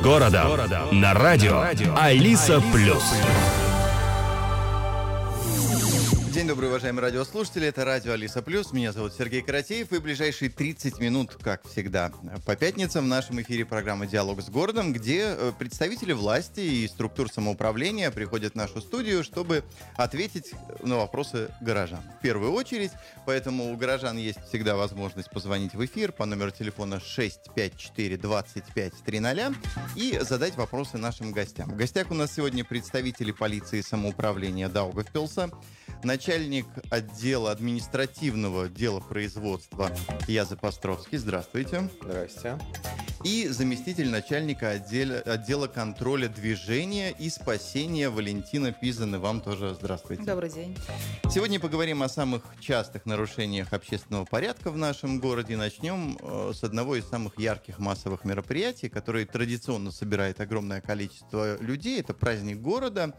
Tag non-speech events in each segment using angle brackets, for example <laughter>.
городом. На радио Алиса Плюс. День добрый, уважаемые радиослушатели. Это радио Алиса Плюс. Меня зовут Сергей Каратеев. И ближайшие 30 минут, как всегда, по пятницам в нашем эфире программа «Диалог с городом», где э, представители власти и структур самоуправления приходят в нашу студию, чтобы ответить на вопросы горожан. В первую очередь, поэтому у горожан есть всегда возможность позвонить в эфир по номеру телефона 654 25 300 и задать вопросы нашим гостям. В гостях у нас сегодня представители полиции самоуправления Даугавпилса, начальник отдела административного дела производства Язы Постровский. Здравствуйте. Здрасте. И заместитель начальника отдела, отдела контроля движения и спасения Валентина Пизаны. Вам тоже здравствуйте. Добрый день. Сегодня поговорим о самых частых нарушениях общественного порядка в нашем городе. Начнем э, с одного из самых ярких массовых мероприятий, которое традиционно собирает огромное количество людей. Это праздник города.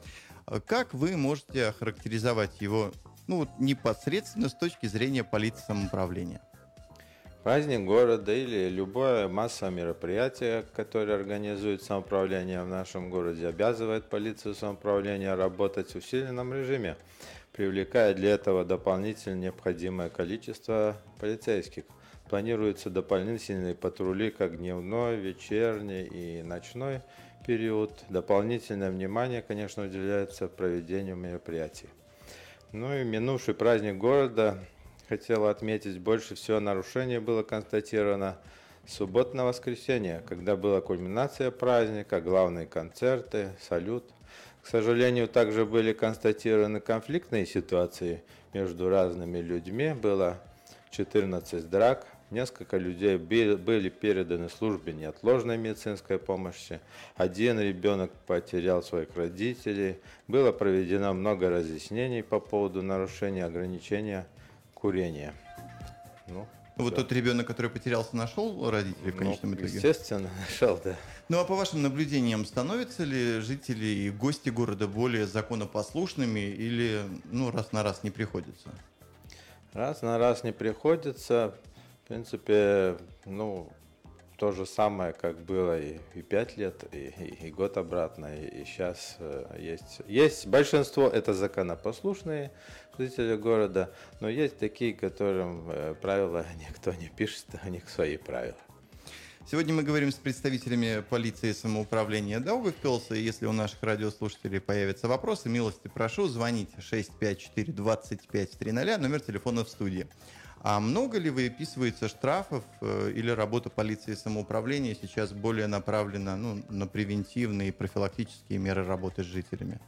Как вы можете охарактеризовать его ну, вот непосредственно с точки зрения полиции самоуправления? Праздник города или любое массовое мероприятие, которое организует самоуправление в нашем городе, обязывает полицию самоуправления работать в усиленном режиме, привлекая для этого дополнительно необходимое количество полицейских. Планируются дополнительные патрули как дневной, вечерний и ночной период. Дополнительное внимание, конечно, уделяется проведению мероприятий. Ну и минувший праздник города хотела отметить, больше всего нарушений было констатировано суббота на воскресенье, когда была кульминация праздника, главные концерты, салют. К сожалению, также были констатированы конфликтные ситуации между разными людьми. Было 14 драк, Несколько людей были переданы службе неотложной медицинской помощи. Один ребенок потерял своих родителей. Было проведено много разъяснений по поводу нарушения ограничения курения. Ну, вот тот ребенок, который потерялся, нашел родителей в ну, конечном ну, итоге? Естественно, <laughs> нашел, да. Ну а по вашим наблюдениям, становятся ли жители и гости города более законопослушными или ну, раз на раз не приходится? Раз на раз не приходится. Принципе, ну, то же самое, как было и, и 5 лет, и, и, и год обратно, и, и сейчас э, есть. Есть большинство, это законопослушные жители города, но есть такие, которым э, правила <laughs> никто не пишет, у них свои правила. Сегодня мы говорим с представителями полиции самоуправления Даугавпилса. И если у наших радиослушателей появятся вопросы, милости прошу, звоните 654 25 300, номер телефона в студии. А много ли выписывается штрафов э, или работа полиции самоуправления сейчас более направлена ну, на превентивные и профилактические меры работы с жителями?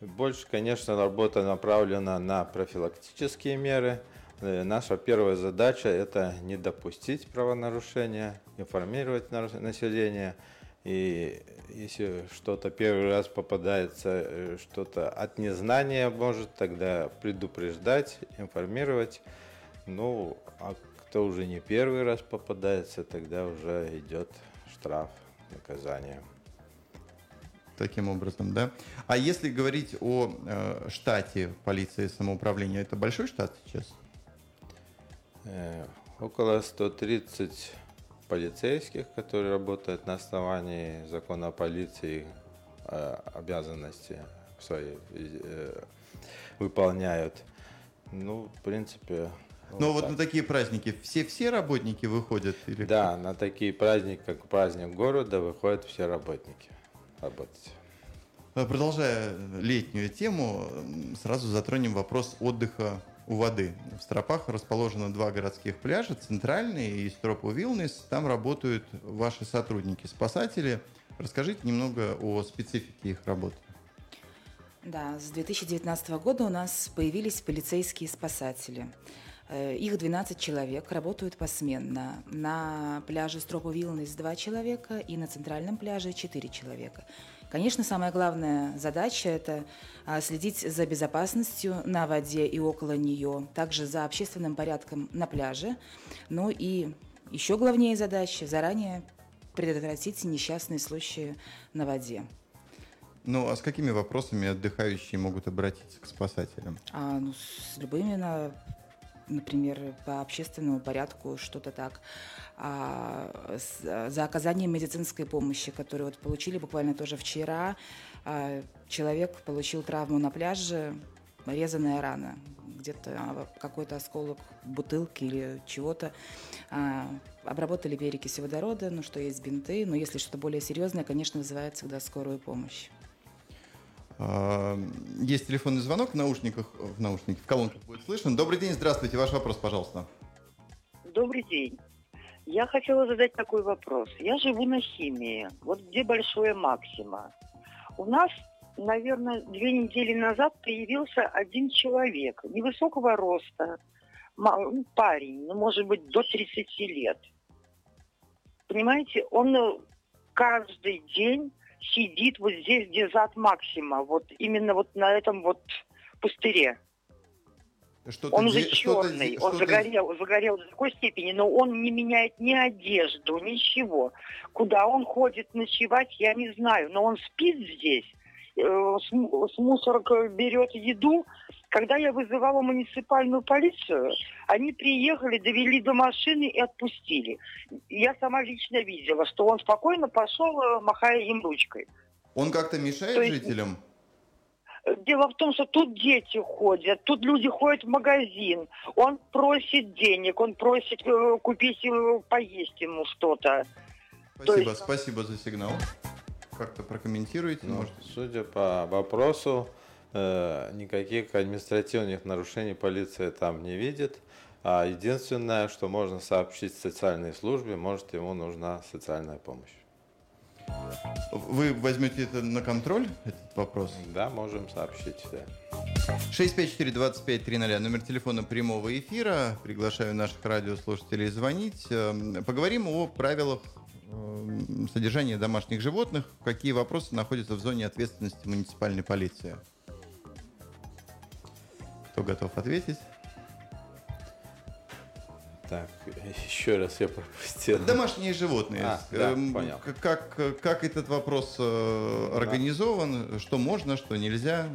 Больше, конечно, работа направлена на профилактические меры. Э, наша первая задача – это не допустить правонарушения, информировать население – и если что-то первый раз попадается, э, что-то от незнания может, тогда предупреждать, информировать. Ну, а кто уже не первый раз попадается, тогда уже идет штраф, наказание. Таким образом, да. А если говорить о э, штате полиции самоуправления, это большой штат сейчас? Э, около 130 полицейских, которые работают на основании закона о полиции, э, обязанности свои э, выполняют. Ну, в принципе. Но вот, вот на такие праздники все-все работники выходят? Или да, как? на такие праздники, как праздник города, выходят все работники работать. Продолжая летнюю тему, сразу затронем вопрос отдыха у воды. В Стропах расположено два городских пляжа, центральный и Стропу Вилнес. Там работают ваши сотрудники, спасатели. Расскажите немного о специфике их работы. Да, с 2019 года у нас появились полицейские спасатели. Э, их 12 человек, работают посменно. На пляже Стропу Вилнес 2 человека и на центральном пляже 4 человека. Конечно, самая главная задача – это а, следить за безопасностью на воде и около нее, также за общественным порядком на пляже. Ну и еще главнее задача – заранее предотвратить несчастные случаи на воде. Ну, а с какими вопросами отдыхающие могут обратиться к спасателям? А, ну, с любыми на например, по общественному порядку, что-то так. А, с, за оказание медицинской помощи, которую вот получили буквально тоже вчера. А, человек получил травму на пляже, резаная рана, где-то а, какой-то осколок бутылки или чего-то. А, обработали перекись водорода, ну что есть бинты, но если что-то более серьезное, конечно, вызывает всегда скорую помощь. А, есть телефонный звонок в наушниках, в наушниках, в колонках будет слышен. Добрый день, здравствуйте, ваш вопрос, пожалуйста. Добрый день. Я хотела задать такой вопрос. Я живу на химии. Вот где Большое Максима? У нас, наверное, две недели назад появился один человек невысокого роста, ну, парень, ну, может быть, до 30 лет. Понимаете, он э, каждый день сидит вот здесь, где зад Максима, вот именно вот на этом вот пустыре. Что он уже черный, он загорел, загорел до такой степени, но он не меняет ни одежду, ничего. Куда он ходит ночевать, я не знаю, но он спит здесь, э, с, с мусорок берет еду. Когда я вызывала муниципальную полицию, они приехали, довели до машины и отпустили. Я сама лично видела, что он спокойно пошел, э, махая им ручкой. Он как-то мешает есть... жителям? Дело в том, что тут дети ходят, тут люди ходят в магазин. Он просит денег, он просит э, купить э, поесть ему что-то. Спасибо, есть... спасибо за сигнал. Как-то прокомментируете? Ну, может? Судя по вопросу, никаких административных нарушений полиция там не видит. А единственное, что можно сообщить социальной службе, может ему нужна социальная помощь. Вы возьмете это на контроль, этот вопрос? Да, можем сообщить, да. 654-2530, номер телефона прямого эфира. Приглашаю наших радиослушателей звонить. Эм, поговорим о правилах эм, содержания домашних животных. Какие вопросы находятся в зоне ответственности муниципальной полиции? Кто готов ответить? Так, еще раз я пропустил. Домашние животные. А, да, эм, понял. Как, как этот вопрос э, организован? Да. Что можно, что нельзя?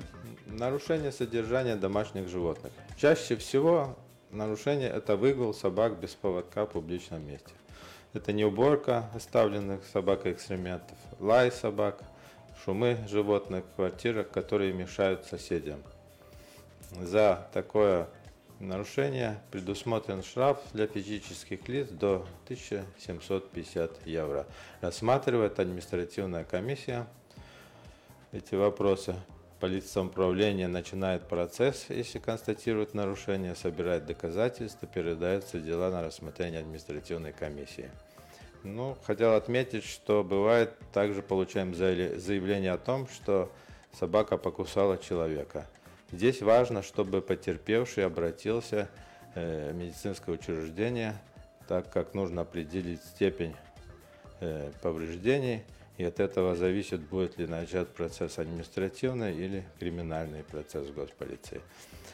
Нарушение содержания домашних животных. Чаще всего нарушение – это выгул собак без поводка в публичном месте. Это не уборка оставленных собак экстрементов, лай собак, шумы животных в квартирах, которые мешают соседям. За такое нарушение предусмотрен штраф для физических лиц до 1750 евро. Рассматривает административная комиссия эти вопросы. Полиция управления начинает процесс, если констатирует нарушение, собирает доказательства, передаются дела на рассмотрение административной комиссии. Ну, хотел отметить, что бывает, также получаем заявление о том, что собака покусала человека – Здесь важно, чтобы потерпевший обратился э, в медицинское учреждение, так как нужно определить степень э, повреждений, и от этого зависит, будет ли начат процесс административный или криминальный процесс в госполиции.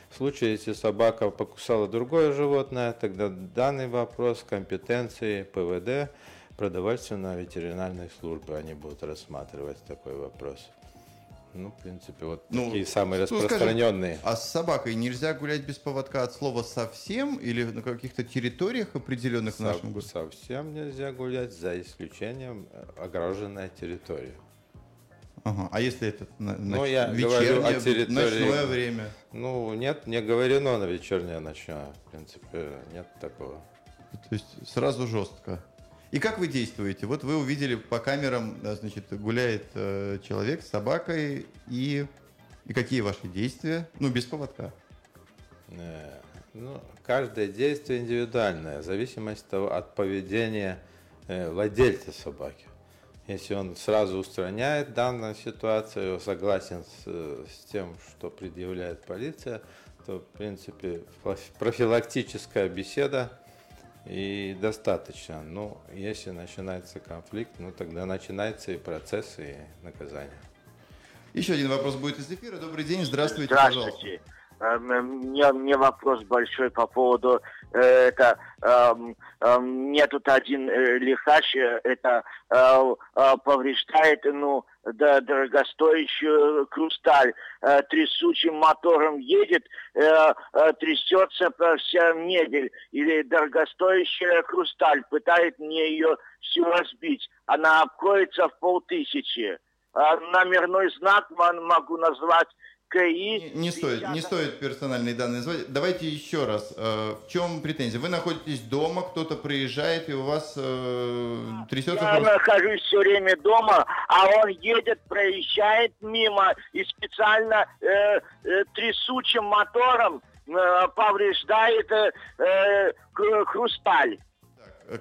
В случае, если собака покусала другое животное, тогда данный вопрос компетенции ПВД продовольственно-ветеринарной службы, они будут рассматривать такой вопрос. Ну, в принципе, вот ну, такие самые распространенные. Скажем, а с собакой нельзя гулять без поводка от слова совсем или на каких-то территориях определенных Со- в нашем городе? Совсем нельзя гулять, за исключением э, огороженная территория. Ага. А если это на, ну, я вечернее, говорю о территории, ночное время? Ну, нет, не говорено на вечернее, ночное. В принципе, нет такого. То есть сразу жестко. И как вы действуете? Вот вы увидели по камерам, значит, гуляет э, человек с собакой, и, и какие ваши действия? Ну, без поводка. Э, ну, каждое действие индивидуальное, в зависимости от поведения э, владельца собаки. Если он сразу устраняет данную ситуацию, согласен с, с тем, что предъявляет полиция, то, в принципе, профилактическая беседа и достаточно. Но если начинается конфликт, ну тогда начинается и процесс, и наказание. Еще один вопрос будет из эфира. Добрый день, здравствуйте, здравствуйте. пожалуйста. Мне, мне вопрос большой по поводу э, это э, э, мне тут один лихач это повреждает ну да, дорогостоящую хрусталь. Э, трясучим мотором едет э, трясется по всем недель или дорогостоящая хрусталь пытает мне ее всю разбить. Она обходится в полтысячи. Номерной знак могу назвать КИ... Не, не стоит, не стоит персональные данные звать. Давайте еще раз. Э, в чем претензия? Вы находитесь дома, кто-то приезжает, и у вас э, трясется... Я просто... нахожусь все время дома, а он едет, проезжает мимо и специально э, э, трясучим мотором э, повреждает э, э, хрусталь.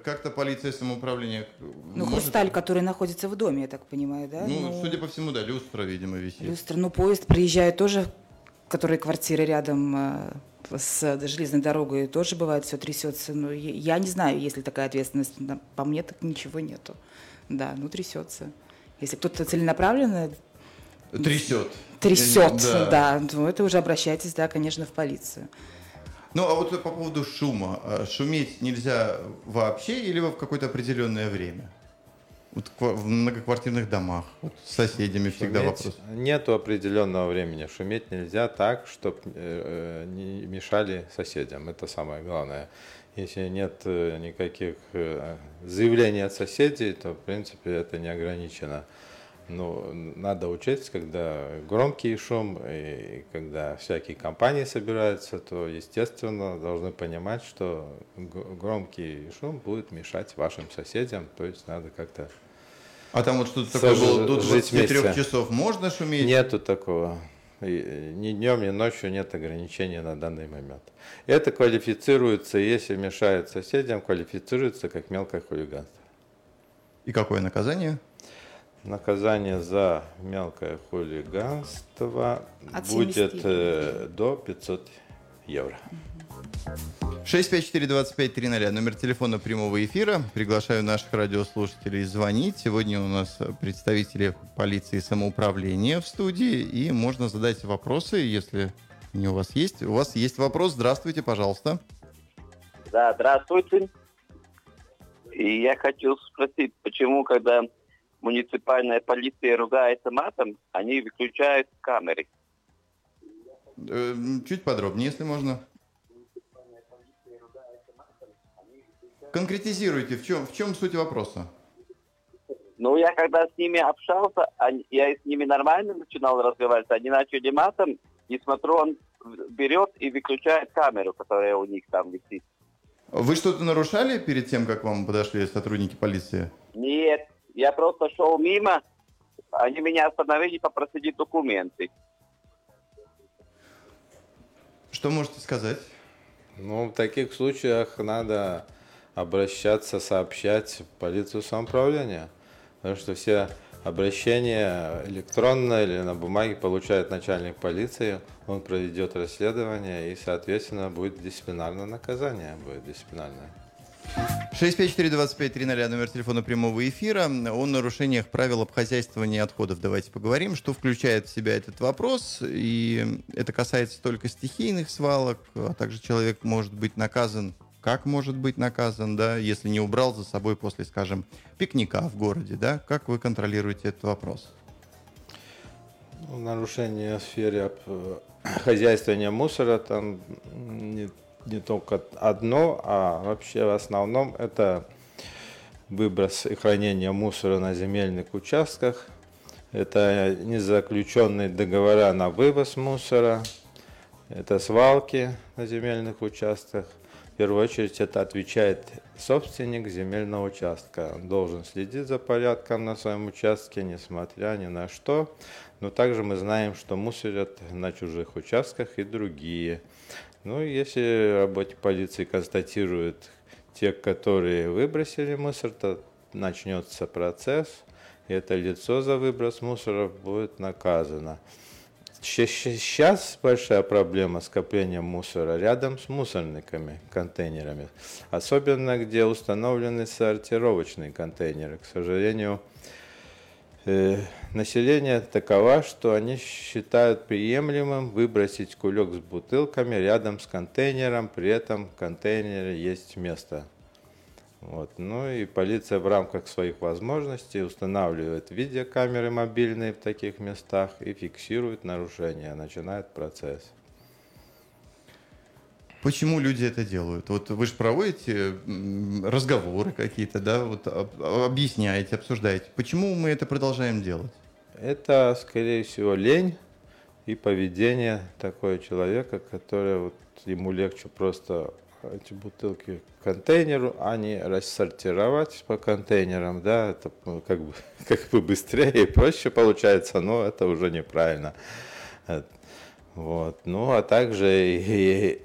Как-то полиция самоуправления... Ну, может... хрусталь, который находится в доме, я так понимаю, да? Ну, ну, судя по всему, да, люстра, видимо, висит. Люстра, ну, поезд приезжает тоже, которые квартиры рядом э, с железной дорогой, тоже бывает, все трясется. Но я, я не знаю, есть ли такая ответственность. По мне так ничего нету. Да, ну, трясется. Если кто-то целенаправленно... Трясет. Трясет, да. да. Ну, это уже обращайтесь, да, конечно, в полицию. Ну, а вот по поводу шума. А шуметь нельзя вообще или в какое-то определенное время? Вот в многоквартирных домах, вот с соседями Шуметь всегда вопрос. Нету определенного времени. Шуметь нельзя так, чтобы э, э, не мешали соседям. Это самое главное. Если нет э, никаких заявлений от соседей, то, в принципе, это не ограничено. Ну, надо учесть, когда громкий шум и когда всякие компании собираются, то, естественно, должны понимать, что громкий шум будет мешать вашим соседям, то есть надо как-то а там вот что-то такое было до 23 часов можно шуметь? Нету такого. ни днем, ни ночью нет ограничений на данный момент. Это квалифицируется, если мешает соседям, квалифицируется как мелкое хулиганство. И какое наказание? Наказание за мелкое хулиганство От будет э, до 500 евро. 654-2530, номер телефона прямого эфира. Приглашаю наших радиослушателей звонить. Сегодня у нас представители полиции самоуправления в студии, и можно задать вопросы, если они у вас есть. У вас есть вопрос, здравствуйте, пожалуйста. Да, здравствуйте. И я хочу спросить, почему, когда муниципальная полиция ругается матом, они выключают камеры. Э, чуть подробнее, если можно. Конкретизируйте, в чем, в чем суть вопроса? Ну, я когда с ними общался, они, я с ними нормально начинал разговаривать, они начали матом, и смотрю, он берет и выключает камеру, которая у них там висит. Вы что-то нарушали перед тем, как вам подошли сотрудники полиции? Нет, я просто шел мимо, они меня остановили, попросили документы. Что можете сказать? Ну, в таких случаях надо обращаться, сообщать в полицию самоуправления. Потому что все обращения электронно или на бумаге получает начальник полиции, он проведет расследование и, соответственно, будет дисциплинарное наказание, будет дисциплинарное. 654-2530, номер телефона прямого эфира. О нарушениях правил обхозяйствования отходов давайте поговорим. Что включает в себя этот вопрос? И это касается только стихийных свалок, а также человек может быть наказан как может быть наказан, да, если не убрал за собой после, скажем, пикника в городе, да? Как вы контролируете этот вопрос? Нарушение в сфере э, хозяйствования мусора там не только одно, а вообще в основном это выброс и хранение мусора на земельных участках, это незаключенные договора на вывоз мусора, это свалки на земельных участках. В первую очередь это отвечает собственник земельного участка. Он должен следить за порядком на своем участке, несмотря ни на что. Но также мы знаем, что мусорят на чужих участках и другие. Ну, если работник полиции констатирует тех, которые выбросили мусор, то начнется процесс, и это лицо за выброс мусора будет наказано. Сейчас большая проблема скопления мусора рядом с мусорниками, контейнерами. Особенно, где установлены сортировочные контейнеры. К сожалению, э, населения такова, что они считают приемлемым выбросить кулек с бутылками рядом с контейнером, при этом в контейнере есть место. Вот. Ну и полиция в рамках своих возможностей устанавливает видеокамеры мобильные в таких местах и фиксирует нарушения, начинает процесс. Почему люди это делают? Вот вы же проводите разговоры какие-то, да, вот объясняете, обсуждаете. Почему мы это продолжаем делать? Это, скорее всего, лень и поведение такого человека, который вот ему легче просто эти бутылки к контейнеру, а не рассортировать по контейнерам, да, это ну, как бы, <laughs> как бы быстрее и проще получается, но это уже неправильно. Вот. Ну, а также и,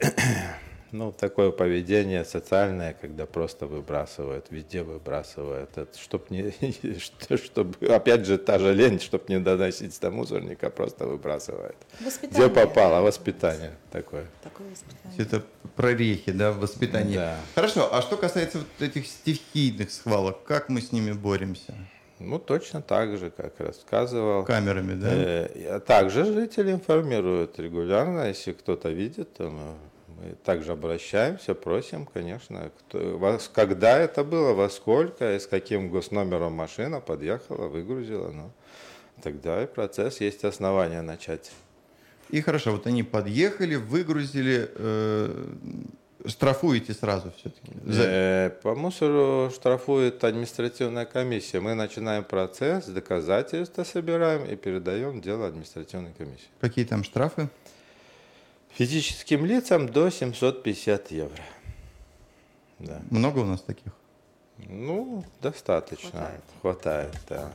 ну, такое поведение социальное, когда просто выбрасывают, везде выбрасывают. Это, чтоб не, <laughs> чтобы, опять же, та же лень, чтобы не доносить до мусорника, просто выбрасывают. Воспитание. Где попало, воспитание такое. Такое воспитание. Это прорехи, да, в воспитании. Да. Хорошо, а что касается вот этих стихийных схвалок, как мы с ними боремся? Ну, точно так же, как рассказывал. Камерами, да? Э, а также жители информируют регулярно, если кто-то видит, то мы, также обращаемся, просим, конечно, кто, вас, когда это было, во сколько, и с каким госномером машина подъехала, выгрузила. Ну, тогда и процесс есть основания начать. И хорошо, вот они подъехали, выгрузили, э, штрафуете сразу все-таки? За... Э, по мусору штрафует административная комиссия. Мы начинаем процесс, доказательства собираем и передаем дело административной комиссии. Какие там штрафы? Физическим лицам до 750 евро. Да. Много у нас таких? Ну, достаточно. Хватает, Хватает да.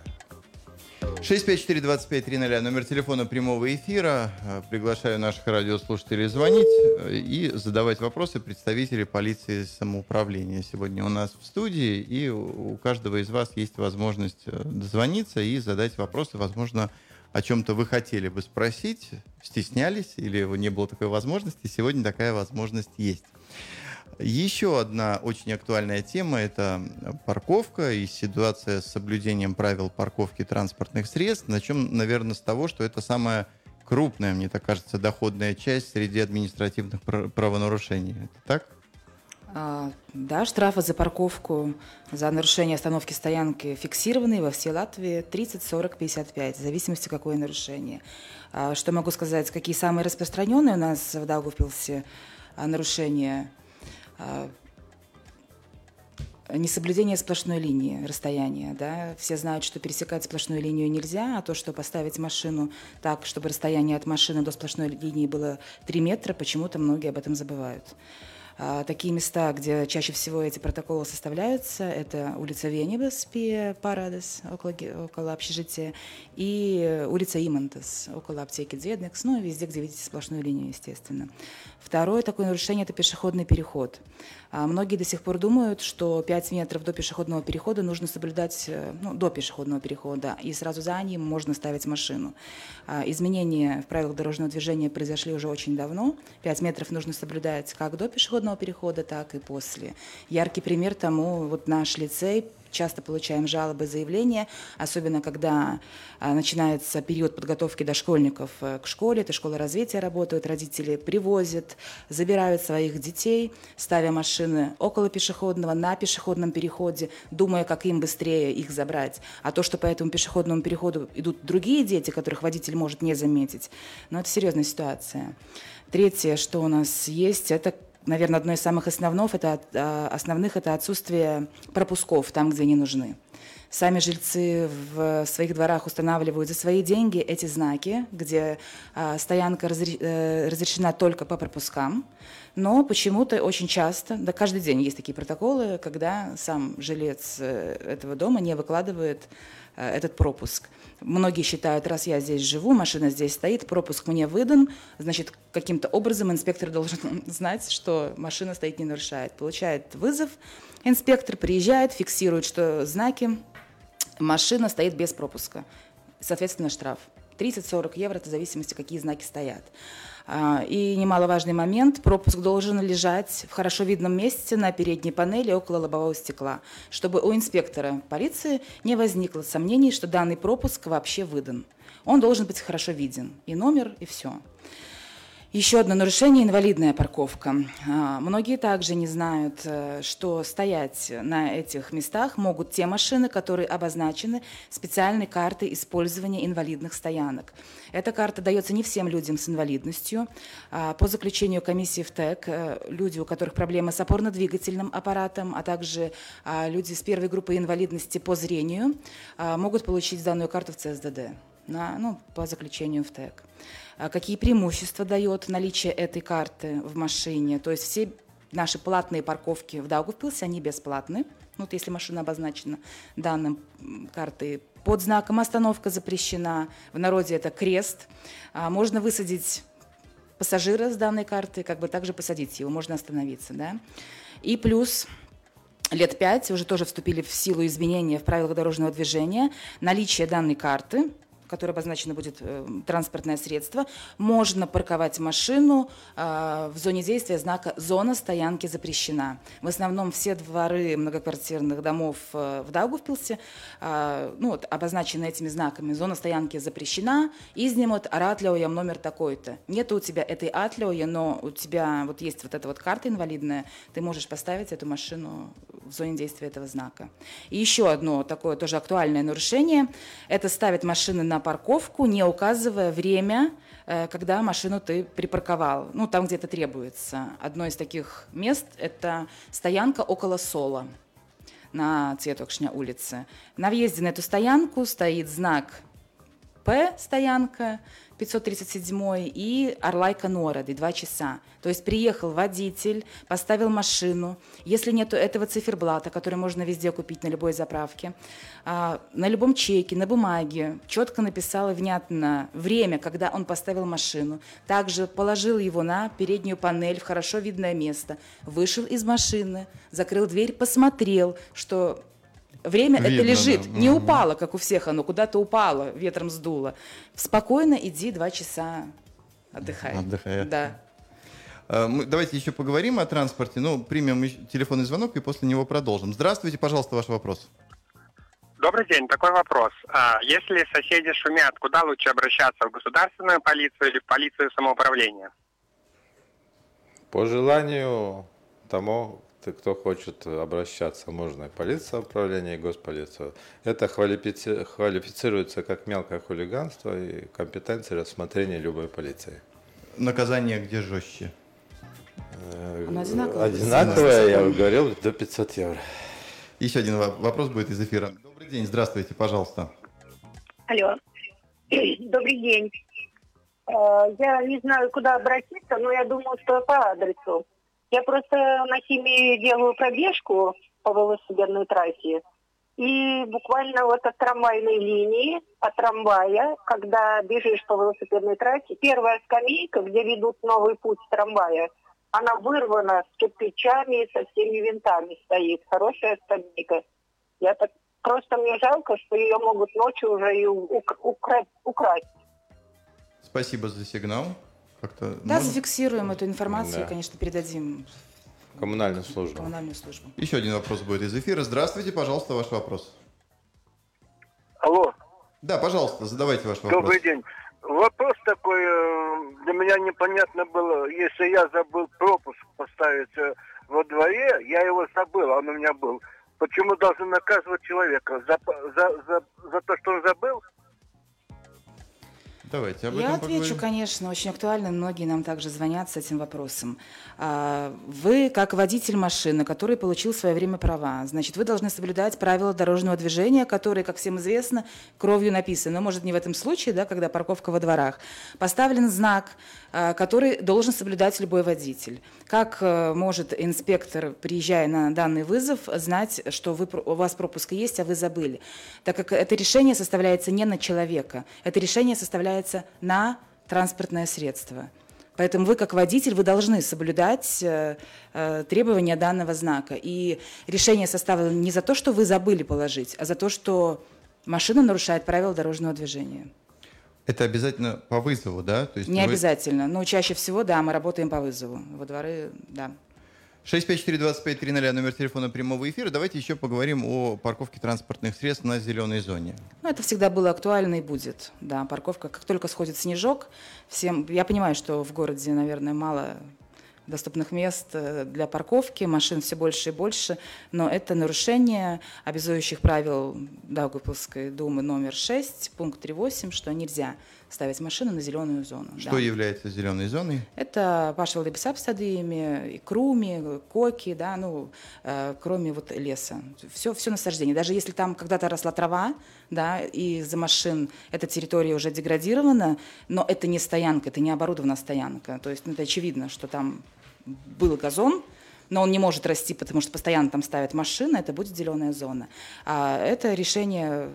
654-2530, номер телефона прямого эфира. Э, приглашаю наших радиослушателей звонить э, и задавать вопросы представителей полиции самоуправления. Сегодня у нас в студии, и у каждого из вас есть возможность э, дозвониться и задать вопросы, возможно, о чем-то вы хотели бы спросить, стеснялись или не было такой возможности. Сегодня такая возможность есть. Еще одна очень актуальная тема – это парковка и ситуация с соблюдением правил парковки транспортных средств. Начнем, наверное, с того, что это самая крупная, мне так кажется, доходная часть среди административных правонарушений. Это так? А, да, штрафы за парковку, за нарушение остановки стоянки фиксированные во всей Латвии 30, 40, 55, в зависимости какое нарушение. А, что могу сказать, какие самые распространенные у нас в Даугавпилсе а, нарушения – несоблюдение сплошной линии расстояния. Да? Все знают, что пересекать сплошную линию нельзя, а то, что поставить машину так, чтобы расстояние от машины до сплошной линии было 3 метра, почему-то многие об этом забывают. А, такие места, где чаще всего эти протоколы составляются, это улица Венебас, Парадес, около, около общежития, и улица Имантес, около аптеки Дзедникс, ну и везде, где видите сплошную линию, естественно. Второе такое нарушение – это пешеходный переход. А многие до сих пор думают, что 5 метров до пешеходного перехода нужно соблюдать, э, ну, до пешеходного перехода, и сразу за ним можно ставить машину. А изменения в правилах дорожного движения произошли уже очень давно. 5 метров нужно соблюдать как до пешеходного перехода, так и после. Яркий пример тому вот наш лицей часто получаем жалобы, заявления, особенно когда а, начинается период подготовки дошкольников э, к школе, это школа развития работает, родители привозят, забирают своих детей, ставя машины около пешеходного, на пешеходном переходе, думая, как им быстрее их забрать. А то, что по этому пешеходному переходу идут другие дети, которых водитель может не заметить, ну, это серьезная ситуация. Третье, что у нас есть, это наверное, одно из самых основных это, а, основных – это отсутствие пропусков там, где они нужны. Сами жильцы в своих дворах устанавливают за свои деньги эти знаки, где а, стоянка э, разрешена только по пропускам. Но почему-то очень часто, да каждый день есть такие протоколы, когда сам жилец э, этого дома не выкладывает этот пропуск. Многие считают, раз я здесь живу, машина здесь стоит, пропуск мне выдан, значит, каким-то образом инспектор должен <laughs> знать, что машина стоит, не нарушает. Получает вызов, инспектор приезжает, фиксирует, что знаки, машина стоит без пропуска. Соответственно, штраф. 30-40 евро, это в зависимости, какие знаки стоят. А, и немаловажный момент, пропуск должен лежать в хорошо видном месте на передней панели около лобового стекла, чтобы у инспектора полиции не возникло сомнений, что данный пропуск вообще выдан. Он должен быть хорошо виден, и номер, и все. Еще одно нарушение – инвалидная парковка. А, многие также не знают, э, что стоять на этих местах могут те машины, которые обозначены специальной картой использования инвалидных стоянок. Эта карта дается не всем людям с инвалидностью. А, по заключению комиссии в ТЭК, э, люди, у которых проблемы с опорно-двигательным аппаратом, а также а, люди с первой группой инвалидности по зрению, могут получить данную карту в ЦСДД на, ну, по заключению в ТЭК. А какие преимущества дает наличие этой карты в машине. То есть все наши платные парковки в Даугавпилсе, они бесплатны. Ну, вот если машина обозначена данным картой под знаком «Остановка запрещена», в народе это крест. А можно высадить пассажира с данной карты, как бы также посадить его, можно остановиться. Да? И плюс лет пять уже тоже вступили в силу изменения в правилах дорожного движения. Наличие данной карты – которой обозначено будет э, транспортное средство, можно парковать машину э, в зоне действия знака «Зона стоянки запрещена». В основном все дворы многоквартирных домов э, в Даугавпилсе ну, вот, обозначены этими знаками «Зона стоянки запрещена», «Изнимут аратлеуя номер такой-то». Нет у тебя этой атлеуя, но у тебя вот есть вот эта вот карта инвалидная, ты можешь поставить эту машину в зоне действия этого знака. И еще одно такое тоже актуальное нарушение – это ставить машины на парковку, не указывая время, э, когда машину ты припарковал, ну, там, где это требуется. Одно из таких мест – это стоянка около Сола на Цветокшня улице. На въезде на эту стоянку стоит знак «П» стоянка – 537 и Орлайка Нороды, два часа. То есть приехал водитель, поставил машину. Если нет этого циферблата, который можно везде купить на любой заправке, а, на любом чеке, на бумаге, четко написал и внятно время, когда он поставил машину. Также положил его на переднюю панель в хорошо видное место. Вышел из машины, закрыл дверь, посмотрел, что Время Видно, это лежит, да. не упало, как у всех оно, куда-то упало, ветром сдуло. Спокойно иди два часа отдыхай. Отдыхай. Да. Мы, давайте еще поговорим о транспорте. Ну, примем телефонный звонок и после него продолжим. Здравствуйте, пожалуйста, ваш вопрос. Добрый день. Такой вопрос. А, если соседи шумят, куда лучше обращаться? В государственную полицию или в полицию самоуправления? По желанию тому, кто хочет обращаться, можно и полиция управления, и госполицию. Это квалифицируется как мелкое хулиганство и компетенция рассмотрения любой полиции. Наказание где жестче? Э, одинаковое. Одинаковое, я говорил, до 500 евро. Еще один вопрос будет из эфира. Добрый день, здравствуйте, пожалуйста. Алло. <clears throat> Добрый день. Э, я не знаю, куда обратиться, но я думаю, что по адресу. Я просто на химии делаю пробежку по велосипедной трассе. И буквально вот от трамвайной линии, от трамвая, когда бежишь по велосипедной трассе, первая скамейка, где ведут новый путь трамвая, она вырвана с кирпичами, со всеми винтами стоит. Хорошая скамейка. Я так просто мне жалко, что ее могут ночью уже и укра- украсть. Спасибо за сигнал как-то... Да, можно? зафиксируем эту информацию да. и, конечно, передадим коммунальную службу. коммунальную службу. Еще один вопрос будет из эфира. Здравствуйте, пожалуйста, ваш вопрос. Алло. Да, пожалуйста, задавайте ваш вопрос. Добрый день. Вопрос такой, э, для меня непонятно было, если я забыл пропуск поставить э, во дворе, я его забыл, он у меня был. Почему должен наказывать человека? За, за, за, за то, что он забыл? Давайте об Я этом отвечу, поговорим. конечно, очень актуально. Многие нам также звонят с этим вопросом. А, вы, как водитель машины, который получил в свое время права, значит, вы должны соблюдать правила дорожного движения, которые, как всем известно, кровью написаны. Но, может, не в этом случае, да, когда парковка во дворах. Поставлен знак, а, который должен соблюдать любой водитель. Как э, может инспектор, приезжая на данный вызов, знать, что вы, у вас пропуск есть, а вы забыли? Так как это решение составляется не на человека, это решение составляется опирается на транспортное средство. Поэтому вы, как водитель, вы должны соблюдать э, э, требования данного знака. И решение составлено не за то, что вы забыли положить, а за то, что машина нарушает правила дорожного движения. Это обязательно по вызову, да? То есть не вы... обязательно, но чаще всего, да, мы работаем по вызову. Во дворы, да. 654-2530, номер телефона прямого эфира. Давайте еще поговорим о парковке транспортных средств на зеленой зоне. Ну, это всегда было актуально и будет. Да, парковка, как только сходит снежок, всем... Я понимаю, что в городе, наверное, мало доступных мест э, для парковки, машин все больше и больше, но это нарушение обязующих правил Даугавпилской думы номер 6, пункт 3.8, что нельзя ставить машину на зеленую зону. Что да. является зеленой зоной? Это пашвал и круми, коки, да, ну, э, кроме вот леса. Все, все насаждение. Даже если там когда-то росла трава, да, и за машин эта территория уже деградирована, но это не стоянка, это не оборудованная стоянка. То есть ну, это очевидно, что там был газон, но он не может расти, потому что постоянно там ставят машины, это будет зеленая зона. А это решение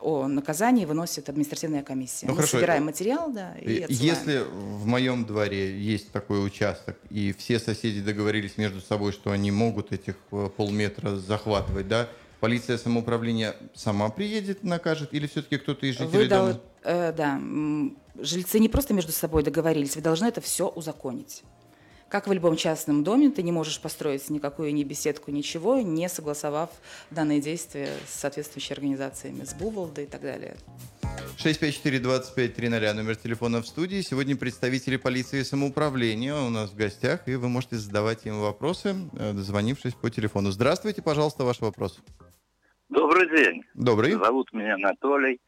о наказании выносит административная комиссия. Ну, Мы хорошо. собираем материал, да, и отсылаем. Если в моем дворе есть такой участок, и все соседи договорились между собой, что они могут этих э, полметра захватывать, да, полиция самоуправления сама приедет, накажет, или все-таки кто-то из жителей вы дома? Дол- э, да, жильцы не просто между собой договорились, вы должны это все узаконить. Как в любом частном доме, ты не можешь построить никакую ни беседку, ничего, не согласовав данные действия с соответствующими организациями, с Буволдой и так далее. 654-2530, номер телефона в студии. Сегодня представители полиции и самоуправления у нас в гостях, и вы можете задавать им вопросы, э, дозвонившись по телефону. Здравствуйте, пожалуйста, ваш вопрос. Добрый день. Добрый. Зовут меня Анатолий.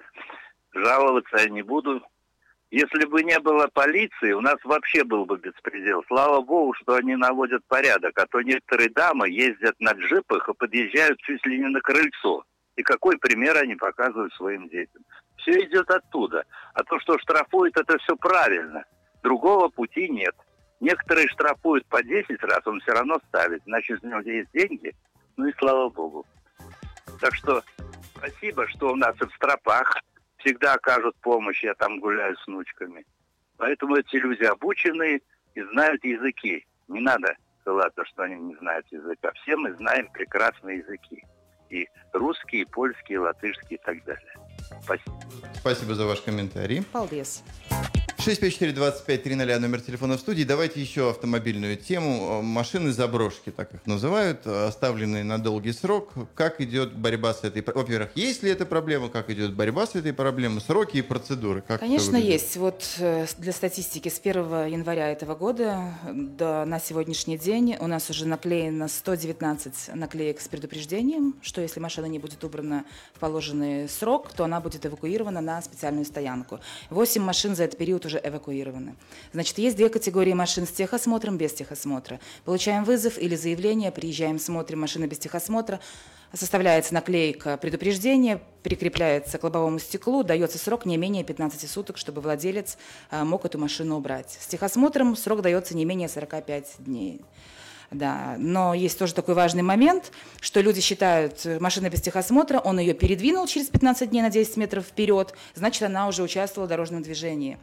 Жаловаться я не буду. Если бы не было полиции, у нас вообще был бы беспредел. Слава богу, что они наводят порядок, а то некоторые дамы ездят на джипах и подъезжают чуть ли не на крыльцо. И какой пример они показывают своим детям. Все идет оттуда. А то, что штрафуют, это все правильно. Другого пути нет. Некоторые штрафуют по 10 раз, он все равно ставит. Значит, у него есть деньги. Ну и слава богу. Так что спасибо, что у нас в стропах всегда окажут помощь, я там гуляю с внучками. Поэтому эти люди обучены и знают языки. Не надо ссылаться, что они не знают языка. Все мы знаем прекрасные языки. И русский, и польский, и латышский и так далее. Спасибо. Спасибо за ваш комментарий. Полдес. 654-2530, номер телефона в студии. Давайте еще автомобильную тему. Машины заброшки, так их называют, оставленные на долгий срок. Как идет борьба с этой... Во-первых, есть ли эта проблема? Как идет борьба с этой проблемой? Сроки и процедуры? Как Конечно, есть. Вот э, для статистики с 1 января этого года до, на сегодняшний день у нас уже наклеено 119 наклеек с предупреждением, что если машина не будет убрана в положенный срок, то она будет эвакуирована на специальную стоянку. 8 машин за этот период уже эвакуированы. Значит, есть две категории машин с техосмотром, без техосмотра. Получаем вызов или заявление, приезжаем, смотрим машина без техосмотра, составляется наклейка предупреждения, прикрепляется к лобовому стеклу, дается срок не менее 15 суток, чтобы владелец а, мог эту машину убрать. С техосмотром срок дается не менее 45 дней. Да, но есть тоже такой важный момент, что люди считают, э, машина без техосмотра, он ее передвинул через 15 дней на 10 метров вперед, значит, она уже участвовала в дорожном движении.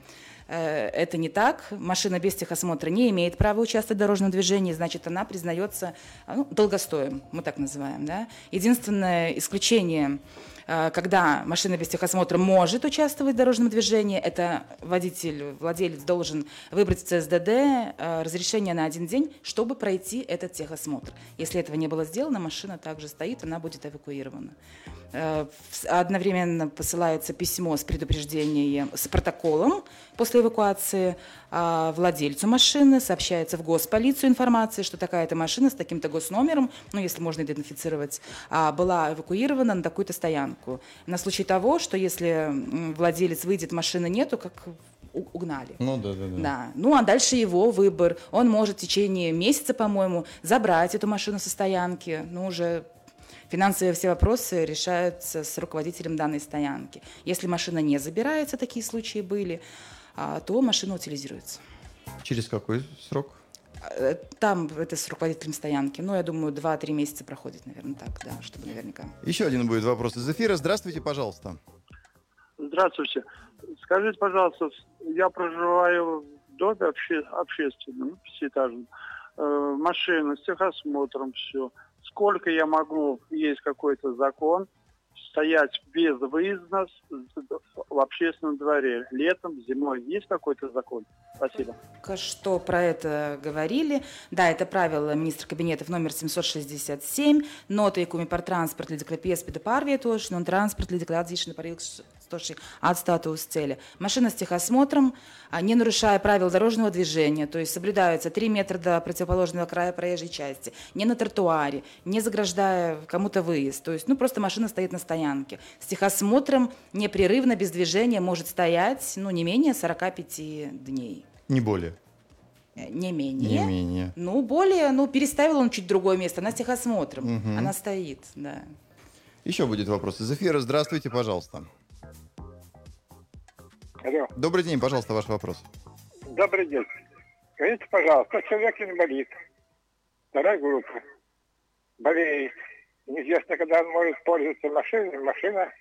Э, это не так. Машина без техосмотра не имеет права участвовать в дорожном движении, значит, она признается ну, долгостоем, мы так называем. Да? Единственное исключение Э, когда машина без техосмотра может участвовать в дорожном движении, это водитель, владелец должен выбрать в ЦСДД э, разрешение на один день, чтобы пройти этот техосмотр. Если этого не было сделано, машина также стоит, она будет эвакуирована. Э, одновременно посылается письмо с предупреждением, с протоколом после эвакуации владельцу машины, сообщается в госполицию информация, что такая-то машина с таким-то госномером, ну, если можно идентифицировать, а, была эвакуирована на такую-то стоянку. На случай того, что если владелец выйдет, машины нету, как угнали. Ну да, да, да. да. Ну а дальше его выбор. Он может в течение месяца, по-моему, забрать эту машину со стоянки. Ну уже Финансовые все вопросы решаются с руководителем данной стоянки. Если машина не забирается, такие случаи были, а, то машина утилизируется. Через какой срок? Э, там это с руководителем стоянки. Ну, я думаю, 2-3 месяца проходит, наверное, так, да, чтобы наверняка. Еще один будет вопрос из эфира. Здравствуйте, пожалуйста. Здравствуйте. Скажите, пожалуйста, я проживаю в доме обще, общественном, пятиэтажном. Э, машина с техосмотром, все. Сколько я могу, есть какой-то закон, стоять без выезда в общественном дворе летом, зимой. Есть какой-то закон? Спасибо. Что про это говорили? Да, это правило министра кабинетов номер 767, нота, яку ми пар транспорт для декрепеспи до парвия, то, что транспорт для декларации на от статус цели. Машина с техосмотром, а, не нарушая правил дорожного движения, то есть соблюдаются 3 метра до противоположного края проезжей части, не на тротуаре, не заграждая кому-то выезд. То есть, ну, просто машина стоит на стоянке. С техосмотром непрерывно, без движения может стоять, ну, не менее 45 дней. Не более. Э, не менее. Не менее. Ну, более, ну, переставил он чуть другое место. Она с техосмотром. Угу. Она стоит, да. Еще будет вопрос из эфира. Здравствуйте, пожалуйста. Алло. Добрый день, пожалуйста, ваш вопрос. Добрый день. Скажите, пожалуйста, человек инвалид, вторая группа, болеет, неизвестно, когда он может пользоваться машиной, машина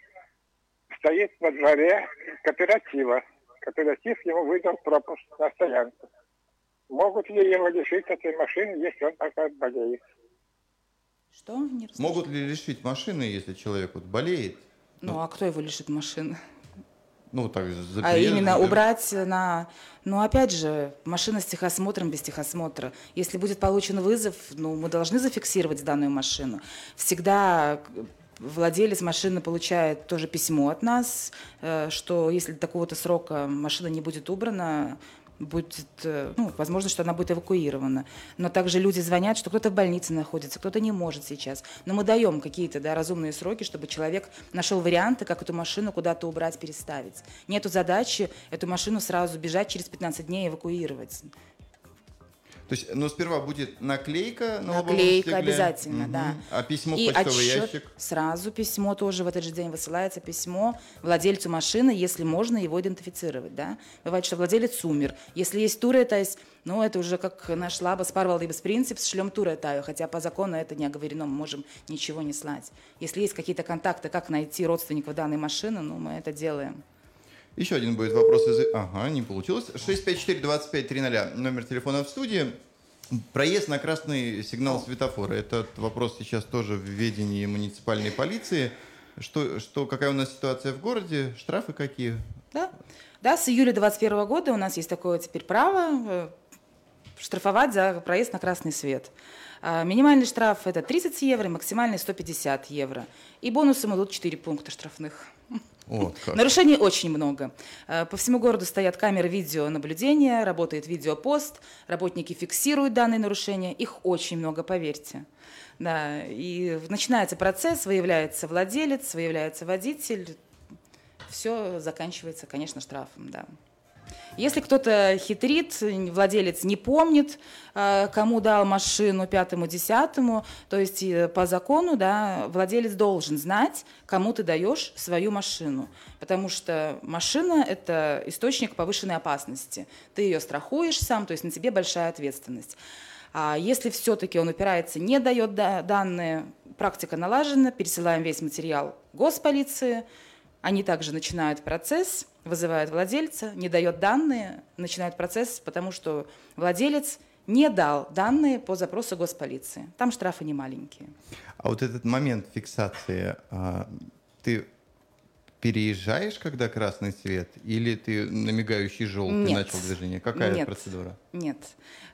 стоит во дворе кооператива. Кооператив ему выдал пропуск на стоянку. Могут ли его лишить этой машины, если он пока болеет? Что? Не Могут ли лишить машины, если человек вот болеет? Ну, ну, а кто его лишит машины? Ну, так, за а именно убрать на... Ну, опять же, машина с техосмотром без техосмотра. Если будет получен вызов, ну, мы должны зафиксировать данную машину. Всегда владелец машины получает тоже письмо от нас, э, что если до такого-то срока машина не будет убрана, будет, э, ну, возможно, что она будет эвакуирована. Но также люди звонят, что кто-то в больнице находится, кто-то не может сейчас. Но мы даем какие-то да, разумные сроки, чтобы человек нашел варианты, как эту машину куда-то убрать, переставить. Нету задачи эту машину сразу бежать через 15 дней эвакуировать. То есть, ну, сперва будет наклейка на Наклейка обязательно, угу. да. А письмо и почтовый отчет, ящик? Сразу письмо тоже в этот же день высылается письмо владельцу машины, если можно его идентифицировать, да. Бывает, что владелец умер. Если есть туретайс, ну, это уже как наш лабас парвалдības принцип, шлем туретаю, хотя по закону это не оговорено, мы можем ничего не слать. Если есть какие-то контакты, как найти родственников данной машины, ну, мы это делаем. Еще один будет вопрос из... Ага, не получилось. 654-2530, номер телефона в студии. Проезд на красный сигнал светофора. Этот вопрос сейчас тоже в ведении муниципальной полиции. Что, что, какая у нас ситуация в городе? Штрафы какие? Да, да с июля 2021 года у нас есть такое теперь право э, штрафовать за проезд на красный свет. А минимальный штраф это 30 евро, максимальный 150 евро. И бонусом идут 4 пункта штрафных. Вот Нарушений очень много. Э, по всему городу стоят камеры видеонаблюдения, работает видеопост, работники фиксируют данные нарушения, их очень много, поверьте. Да, и начинается процесс, выявляется владелец, выявляется водитель, все заканчивается, конечно, штрафом, да. Если кто-то хитрит, владелец не помнит, э, кому дал машину пятому, десятому, то есть э, по закону да, владелец должен знать, кому ты даешь свою машину. Потому что машина – это источник повышенной опасности. Ты ее страхуешь сам, то есть на тебе большая ответственность. А если все-таки он упирается, не дает данные, практика налажена, пересылаем весь материал госполиции, они также начинают процесс – вызывает владельца, не дает данные, начинает процесс, потому что владелец не дал данные по запросу госполиции. Там штрафы не маленькие. А вот этот момент фиксации, а, ты переезжаешь, когда красный свет, или ты на мигающий желтый Нет. начал движение? Какая Нет. процедура? Нет.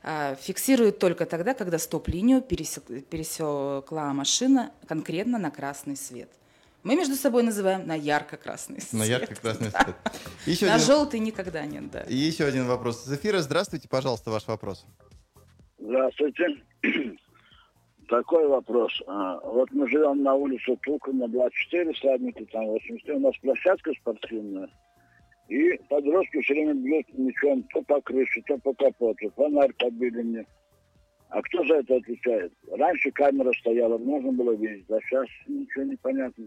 А, фиксирует только тогда, когда стоп-линию пересекла машина конкретно на красный свет. Мы между собой называем на ярко-красный цвет. На ярко-красный <laughs> да. цвет. Еще на один... желтый никогда нет, да. И еще один вопрос из эфира. Здравствуйте, пожалуйста, ваш вопрос. Здравствуйте. <clears throat> Такой вопрос. А, вот мы живем на улице Тукана, 24, Сладники, там 83. У нас площадка спортивная. И подростки все время бьют мячом то по крыше, то по капоту. Фонарь побили мне. А кто за это отвечает? Раньше камера стояла, можно было видеть, а сейчас ничего не понятно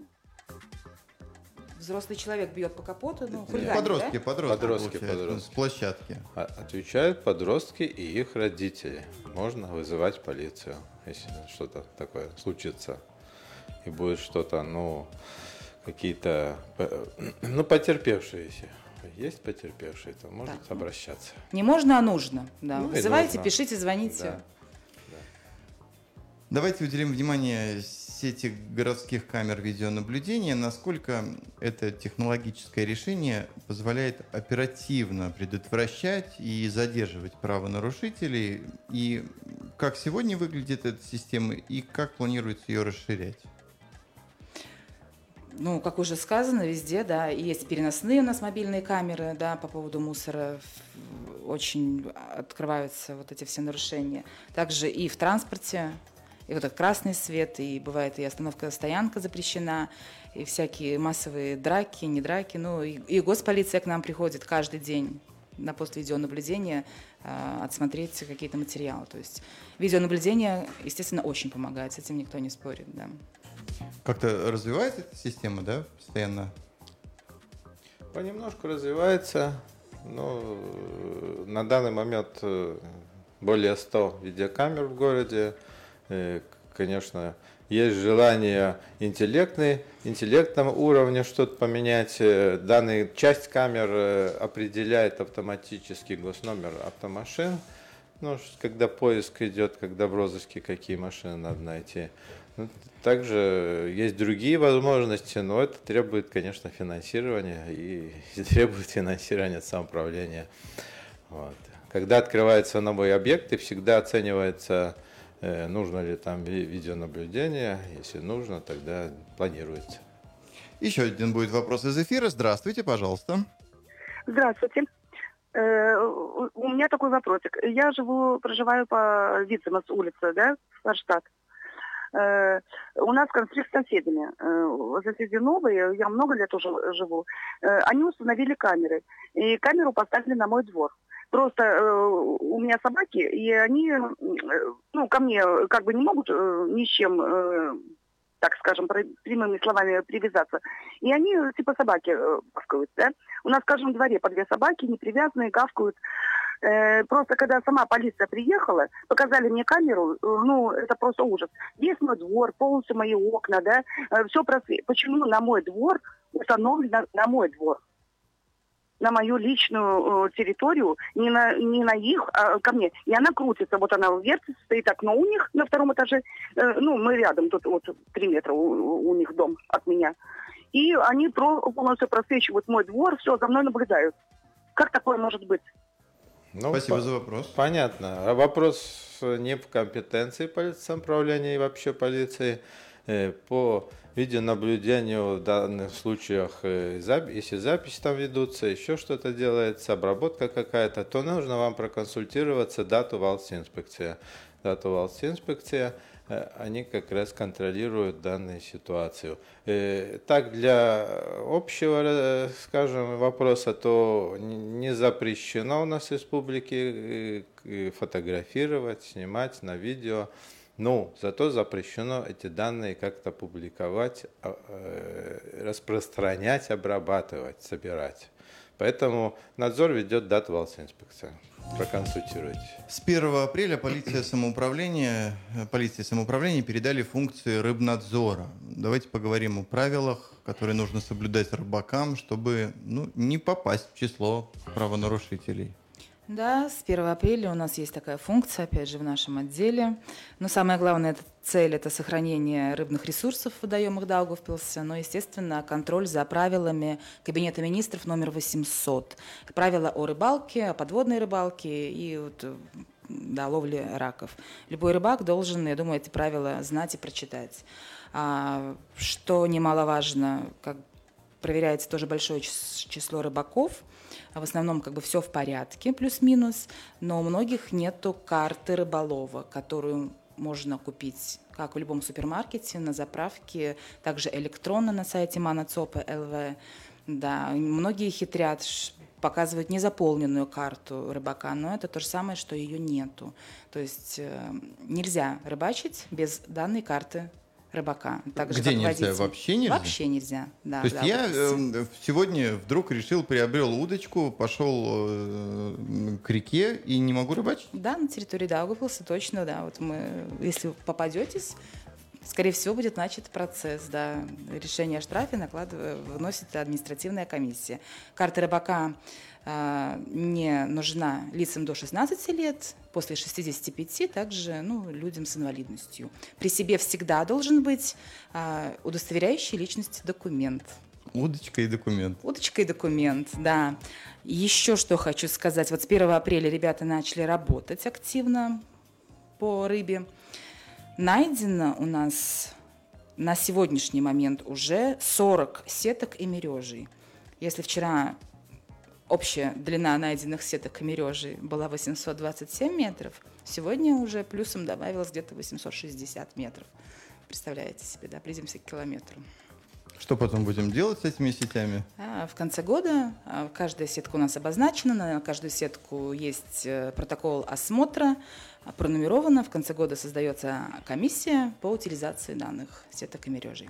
взрослый человек бьет по капоту, ну, хулиганит, подростки, да? подростки, подростки, подростки, с площадки. А, отвечают подростки и их родители. Можно вызывать полицию, если что-то такое случится. И будет что-то, ну, какие-то, ну, потерпевшие. Есть потерпевшие, то может так. обращаться. Не можно, а нужно. Да. Ну, Вызывайте, нужно. пишите, звоните. Да. Давайте уделим внимание сети городских камер видеонаблюдения. Насколько это технологическое решение позволяет оперативно предотвращать и задерживать правонарушителей? И как сегодня выглядит эта система и как планируется ее расширять? ну, как уже сказано, везде, да, есть переносные у нас мобильные камеры, да, по поводу мусора очень открываются вот эти все нарушения. Также и в транспорте, и вот этот красный свет, и бывает и остановка-стоянка запрещена, и всякие массовые драки, не драки, ну, и, и госполиция к нам приходит каждый день на пост видеонаблюдения э, отсмотреть какие-то материалы. То есть видеонаблюдение, естественно, очень помогает, с этим никто не спорит, да. Как-то развивается эта система, да, постоянно? Понемножку развивается. Ну, на данный момент э, более 100 видеокамер в городе. Э, конечно, есть желание интеллектный, интеллектном уровне что-то поменять. Э, данная часть камер определяет автоматически госномер автомашин. Ну, когда поиск идет, когда в розыске какие машины надо найти. Ну, также есть другие возможности, но это требует, конечно, финансирования и <laughs> требует финансирования самоуправления. Вот. Когда открывается новый объект, и всегда оценивается, э, нужно ли там видеонаблюдение. Если нужно, тогда планируется. Еще один будет вопрос из эфира. Здравствуйте, пожалуйста. Здравствуйте. Э, у меня такой вопросик. Я живу, проживаю по Вицемас улице, да, Форштадт. Э, у нас конфликт с соседями. Э, соседи новые, я много лет уже живу. Э, они установили камеры. И камеру поставили на мой двор. Просто э, у меня собаки, и они, э, ну, ко мне как бы не могут э, ни с чем, э, так скажем, прямыми словами привязаться. И они типа собаки э, гавкают, да. У нас в каждом дворе по две собаки, не привязанные, гавкают. Э, просто когда сама полиция приехала, показали мне камеру, э, ну, это просто ужас. Весь мой двор, полностью мои окна, да, э, все просто. Почему на мой двор установлено на мой двор? На мою личную э, территорию, не на, не на их, а ко мне. И она крутится, вот она вертится, стоит окно у них на втором этаже, э, ну, мы рядом, тут вот три метра у, у них дом от меня. И они про, полностью просвечивают мой двор, все, за мной наблюдают. Как такое может быть? Ну, Спасибо по- за вопрос. Понятно. А вопрос не в компетенции полиции самоуправления и вообще полиции. Э, по видеонаблюдению в данных случаях, э, если записи там ведутся, еще что-то делается, обработка какая-то, то нужно вам проконсультироваться дату инспекция. Дату инспекция – Э, они как раз контролируют данную ситуацию. Э, так, для общего, скажем, вопроса, то не запрещено у нас в республике фотографировать, снимать на видео. Ну, зато запрещено эти данные как-то публиковать, а, распространять, обрабатывать, собирать. Поэтому надзор ведет дату инспекция. Проконсультируйте. С 1 апреля полиция самоуправления, полиция самоуправления передали функции рыбнадзора. Давайте поговорим о правилах, которые нужно соблюдать рыбакам, чтобы ну, не попасть в число правонарушителей. Да, с 1 апреля у нас есть такая функция, опять же, в нашем отделе. Но самое главное, это цель – это сохранение рыбных ресурсов в водоемах Даугавпилса, но, естественно, контроль за правилами Кабинета министров номер 800. Правила о рыбалке, о подводной рыбалке и вот, да, ловле раков. Любой рыбак должен, я думаю, эти правила знать и прочитать. А, что немаловажно, как проверяется тоже большое число рыбаков – в основном как бы все в порядке, плюс-минус, но у многих нету карты рыболова, которую можно купить как в любом супермаркете, на заправке, также электронно на сайте Манацопа ЛВ. Да, многие хитрят, показывают незаполненную карту рыбака, но это то же самое, что ее нету. То есть э, нельзя рыбачить без данной карты рыбака. Так Где же, нельзя? Водитель. Вообще нельзя? Вообще нельзя, да. То есть да, я э, сегодня вдруг решил, приобрел удочку, пошел э, к реке и не могу рыбачить? Да, на территории Даугавпилса точно, да. Вот мы, если попадетесь скорее всего, будет начат процесс, да. Решение о штрафе накладывает, выносит административная комиссия. Карта рыбака э, не нужна лицам до 16 лет, после 65 также ну, людям с инвалидностью. При себе всегда должен быть э, удостоверяющий личность документ. Удочка и документ. Удочка и документ, да. Еще что хочу сказать. Вот с 1 апреля ребята начали работать активно по рыбе. Найдено у нас на сегодняшний момент уже 40 сеток и мережей. Если вчера общая длина найденных сеток и мережей была 827 метров, сегодня уже плюсом добавилось где-то 860 метров. Представляете себе, да, близимся к километру. Что потом будем делать с этими сетями? А, в конце года а, каждая сетка у нас обозначена, на каждую сетку есть э, протокол осмотра, пронумеровано. В конце года создается комиссия по утилизации данных сеток и мережей.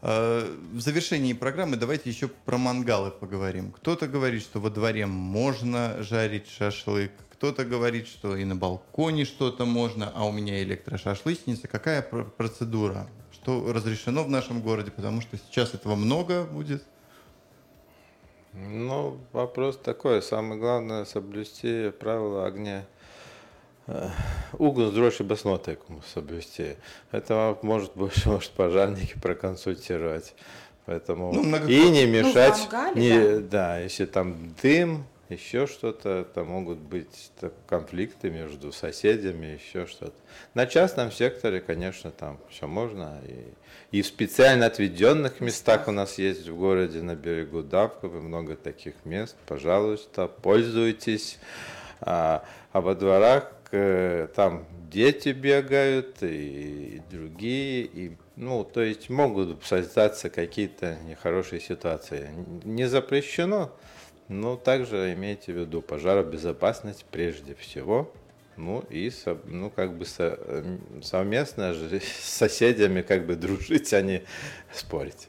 В завершении программы давайте еще про мангалы поговорим. Кто-то говорит, что во дворе можно жарить шашлык, кто-то говорит, что и на балконе что-то можно, а у меня электрошашлычница. Какая процедура? что разрешено в нашем городе, потому что сейчас этого много будет. Ну, вопрос такой. Самое главное соблюсти правила огня. Угол дрожь баснотайку соблюсти. Это может больше <laughs> может пожарники проконсультировать. Поэтому ну, и не мешать. Ну, Ангале, не, да? да, если там дым, еще что-то, это могут быть конфликты между соседями, еще что-то. На частном секторе, конечно, там все можно. И, и в специально отведенных местах у нас есть в городе на берегу Давковы много таких мест. Пожалуйста, пользуйтесь. А, а во дворах э, там дети бегают и, и другие, и ну, то есть могут создаться какие-то нехорошие ситуации. Не запрещено, ну, также имейте в виду пожаробезопасность прежде всего. Ну и ну, как бы со, совместно <laughs> с соседями как бы дружить, а не спорить.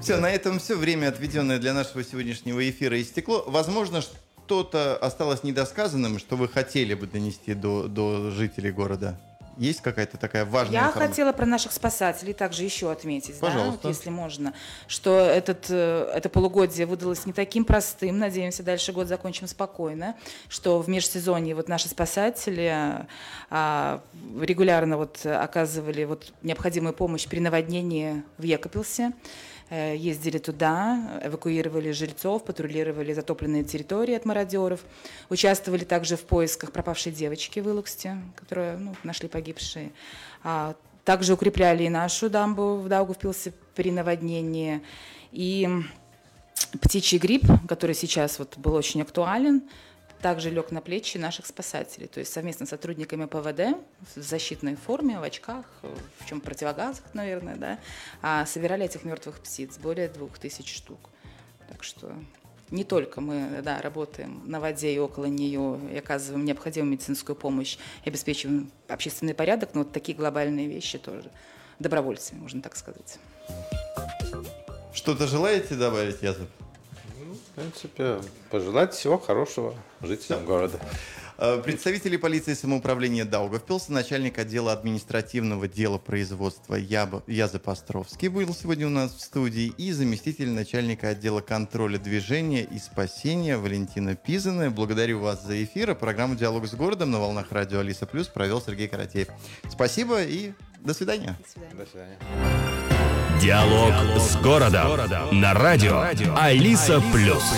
Все, на этом все. Время, отведенное для нашего сегодняшнего эфира, истекло. Возможно, что-то осталось недосказанным, что вы хотели бы донести до, до жителей города? Есть какая-то такая важная Я информация? хотела про наших спасателей также еще отметить, Пожалуйста. да, если можно, что этот, э, это полугодие выдалось не таким простым. Надеемся, дальше год закончим спокойно, что в межсезонье вот наши спасатели а, регулярно вот оказывали вот необходимую помощь при наводнении в Екопилсе. Э, ездили туда, эвакуировали жильцов, патрулировали затопленные территории от мародеров, участвовали также в поисках пропавшей девочки в Илуксте, которую ну, нашли погибшие. А, также укрепляли и нашу дамбу в Даугавпилсе при наводнении. И птичий грипп, который сейчас вот был очень актуален, также лег на плечи наших спасателей. То есть совместно с сотрудниками ПВД в защитной форме, в очках, в чем противогазах, наверное, да, а собирали этих мертвых птиц, более двух тысяч штук. Так что не только мы да, работаем на воде и около нее, и оказываем необходимую медицинскую помощь, и обеспечиваем общественный порядок, но вот такие глобальные вещи тоже. Добровольцы, можно так сказать. Что-то желаете добавить, Язов? В принципе, пожелать всего хорошего жителям да. города. Э, представители полиции самоуправления Даугавпилса, начальник отдела административного дела производства Яза Постровский был сегодня у нас в студии и заместитель начальника отдела контроля движения и спасения Валентина Пизана. Благодарю вас за эфир. Программу «Диалог с городом» на волнах радио Алиса Плюс провел Сергей Каратеев. Спасибо и до свидания. До свидания. До свидания. Диалог, с городом на радио Алиса Плюс.